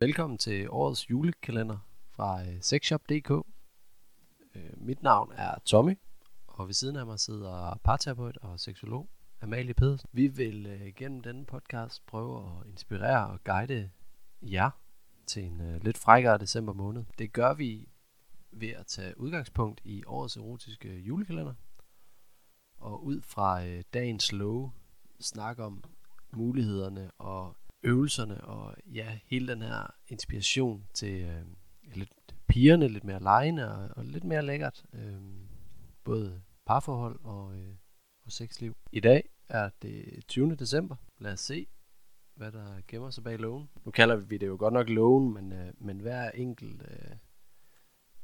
Velkommen til årets julekalender fra øh, sexshop.dk. Øh, mit navn er Tommy, og ved siden af mig sidder parterapeut og seksolog Amalie Pedersen. Vi vil øh, gennem denne podcast prøve at inspirere og guide jer til en lidt frækkere december måned. Det gør vi ved at tage udgangspunkt i årets erotiske julekalender, og ud fra øh, dagens love snakke om mulighederne og øvelserne og ja, hele den her inspiration til øh, lidt pigerne, lidt mere lejende og, og lidt mere lækkert. Øh, både parforhold og, øh, og sexliv. I dag er det 20. december. Lad os se, hvad der gemmer sig bag lågen. Nu kalder vi det jo godt nok lågen, men, øh, men hver enkelt øh,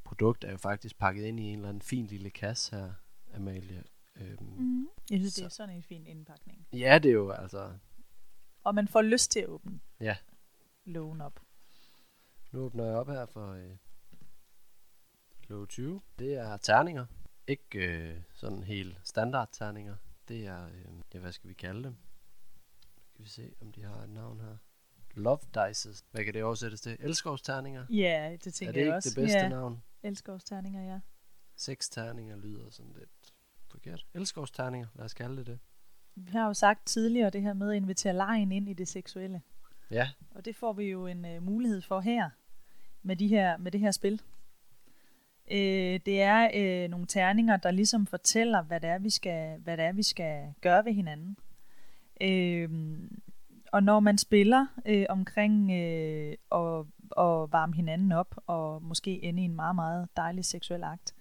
produkt er jo faktisk pakket ind i en eller anden fin lille kasse her, Amalie. Øhm, Mm. Jeg synes, det Så- er sådan en fin indpakning. Ja, det er jo altså... Og man får lyst til at åbne Ja, lågen op. nu åbner jeg op her for øh, låge 20. Det er terninger. Ikke øh, sådan helt standard terninger. Det er, øh, ja, hvad skal vi kalde dem? Skal vi se, om de har et navn her. Love dices. Hvad kan det oversættes til? Elskovsterninger? Ja, det tænker Er det jeg ikke også. det bedste ja, navn? elskovsterninger, ja. Seks terninger lyder sådan lidt forkert. Elskovsterninger, lad os kalde det det. Vi har jo sagt tidligere det her med at invitere lejen ind i det seksuelle. Ja, Og det får vi jo en uh, mulighed for her med, de her, med det her spil. Øh, det er øh, nogle terninger, der ligesom fortæller, hvad det er, vi skal, hvad det er, vi skal gøre ved hinanden. Øh, og når man spiller øh, omkring øh, at, at varme hinanden op, og måske ende i en meget, meget dejlig seksuel akt,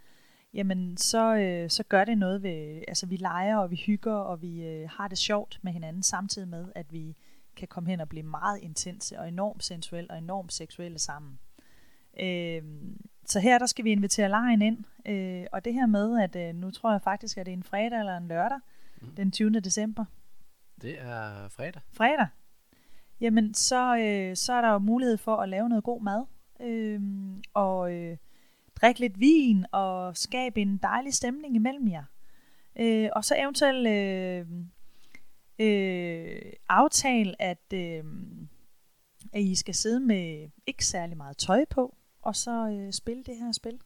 jamen så, øh, så gør det noget ved, altså vi leger, og vi hygger, og vi øh, har det sjovt med hinanden, samtidig med, at vi kan komme hen og blive meget intense og enormt sensuelle og enormt seksuelle sammen. Øh, så her der skal vi invitere lejen ind, øh, og det her med, at øh, nu tror jeg faktisk, at det er en fredag eller en lørdag, Mhm. den 20. december. det er fredag. Fredag. Jamen, så, øh, så er der jo mulighed for at lave noget god mad, øh, og øh, drikke lidt vin, og skabe en dejlig stemning imellem jer. Øh, og så eventuelt øh, øh, aftale, at, øh, at I skal sidde med ikke særlig meget tøj på, og så øh, spille det her spil.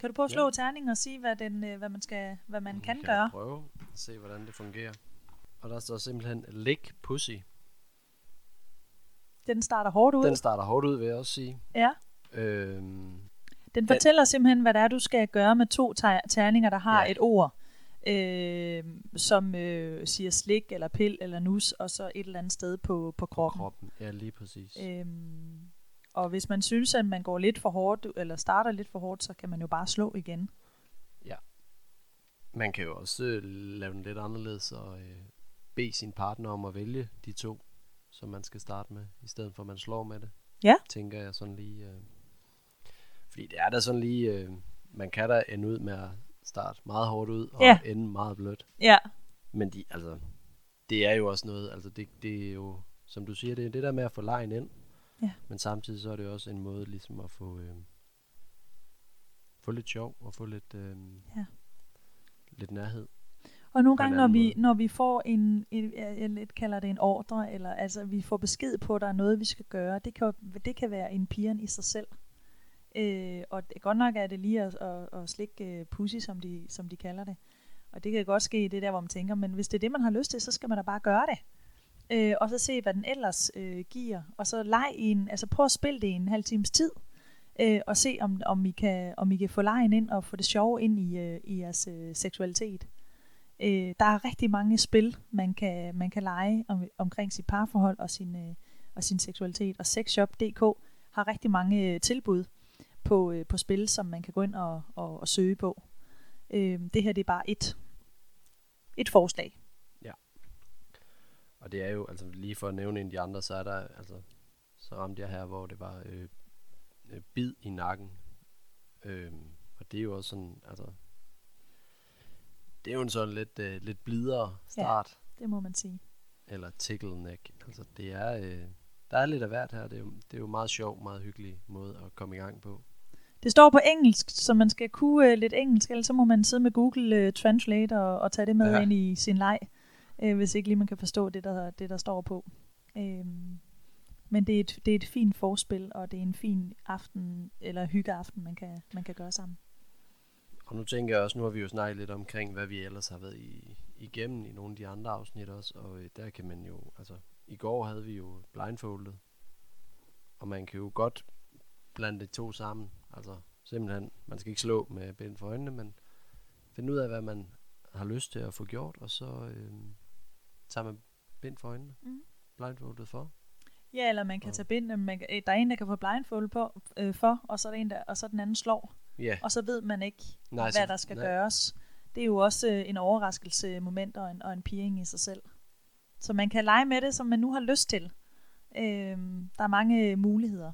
Kan du prøve at slå Ja. terning og sige, hvad, den, øh, hvad man, skal, hvad man kan jeg gøre? prøve at se, hvordan det fungerer. Og der står simpelthen lick pussy. Den starter hårdt ud. Den starter hårdt ud, vil jeg også sige. ja. Øhm, Den fortæller simpelthen, hvad det er, du skal gøre med to ter- terninger, der har Ja. ja. et ord, øh, som øh, siger slik, eller pil, eller nus, og så et eller andet sted på, på kroppen. kroppen. Ja, lige præcis. Øhm, og hvis man synes, at man går lidt for hårdt, eller starter lidt for hårdt, så kan man jo bare slå igen. Man kan jo også øh, lave den lidt anderledes og øh, bede sin partner om at vælge de to, som man skal starte med, i stedet for at man slår med det. Ja. Tænker jeg sådan lige. Øh, fordi det er da sådan lige, øh, man kan da ende ud med at starte meget hårdt ud og Ja. ende meget blødt. Ja, Men de, altså, det er jo også noget, altså det, det er jo, som du siger, det er det der med at få lejen ind. Ja. Men samtidig så er det også en måde ligesom at få, øh, få lidt sjov og få lidt, øh, Ja. lidt nærhed. og nogle gange, når vi, måde. når vi får en, en, jeg lidt kalder det en ordre, eller altså vi får besked på, at der er noget, vi skal gøre, det kan, det kan være en pigen i sig selv. Øh, og det, godt nok er det lige at, at, at slikke øh, pussy, som de, som de kalder det. Og det kan godt ske, det der, hvor man tænker, men hvis det er det, man har lyst til, så skal man da bare gøre det. Øh, og så se, hvad den ellers øh, giver. Og så leg i en, altså prøv at spille det i en halv times tid. Øh, og se, om, om, I kan, om I kan få lejen ind og få det sjove ind i, øh, i jeres øh, seksualitet. Øh, der er rigtig mange spil, man kan, man kan lege om, omkring sit parforhold og sin, øh, og sin seksualitet. Og sexshop.dk har rigtig mange øh, tilbud på, øh, på spil, som man kan gå ind og, og, og søge på. Øh, det her det er bare et, et forslag. Og det er jo, altså lige for at nævne en af de andre, så er der, altså, så ramte jeg her, hvor det var øh, øh, bid i nakken. Øhm, og det er jo også sådan, altså, det er jo en sådan lidt, øh, lidt blidere start, Det må man sige. ja. eller tickle neck. Altså det er, øh, der er lidt af hvert her. Det er, jo, det er jo meget sjov, meget hyggelig måde at komme i gang på. Det står på engelsk, så man skal kunne øh, lidt engelsk, ellers så må man sidde med Google øh, Translate og, og tage det med Ja. ind i sin leg, øh, hvis ikke lige man kan forstå det, der, det, der står på. Øhm, men det er, et, det er et fint forspil, og det er en fin aften, eller hyggeaften, man kan, man kan gøre sammen. Og nu tænker jeg også, nu har vi jo snakket lidt omkring, hvad vi ellers har været i, igennem i nogle af de andre afsnit også, og øh, der kan man jo, altså i går havde vi jo blindfoldet, og man kan jo godt blande de to sammen, altså simpelthen, man skal ikke slå med bind for øjnene, men finde ud af, hvad man har lyst til at få gjort, og så øh, tager man bind for øjnene, Mhm. blindfoldet for. Ja, eller man kan Og- tage bind, man, kan- øh, der er en, der kan få blindfold på, øh, for, og så er der en, der, og så den anden slår. Ja, Og så ved man ikke, Nej, nej, så- hvad der skal nej. gøres. Det er jo også øh, en overraskelse moment og en, og en peering i sig selv. Så man kan lege med det, som man nu har lyst til. Øhm, der er mange muligheder.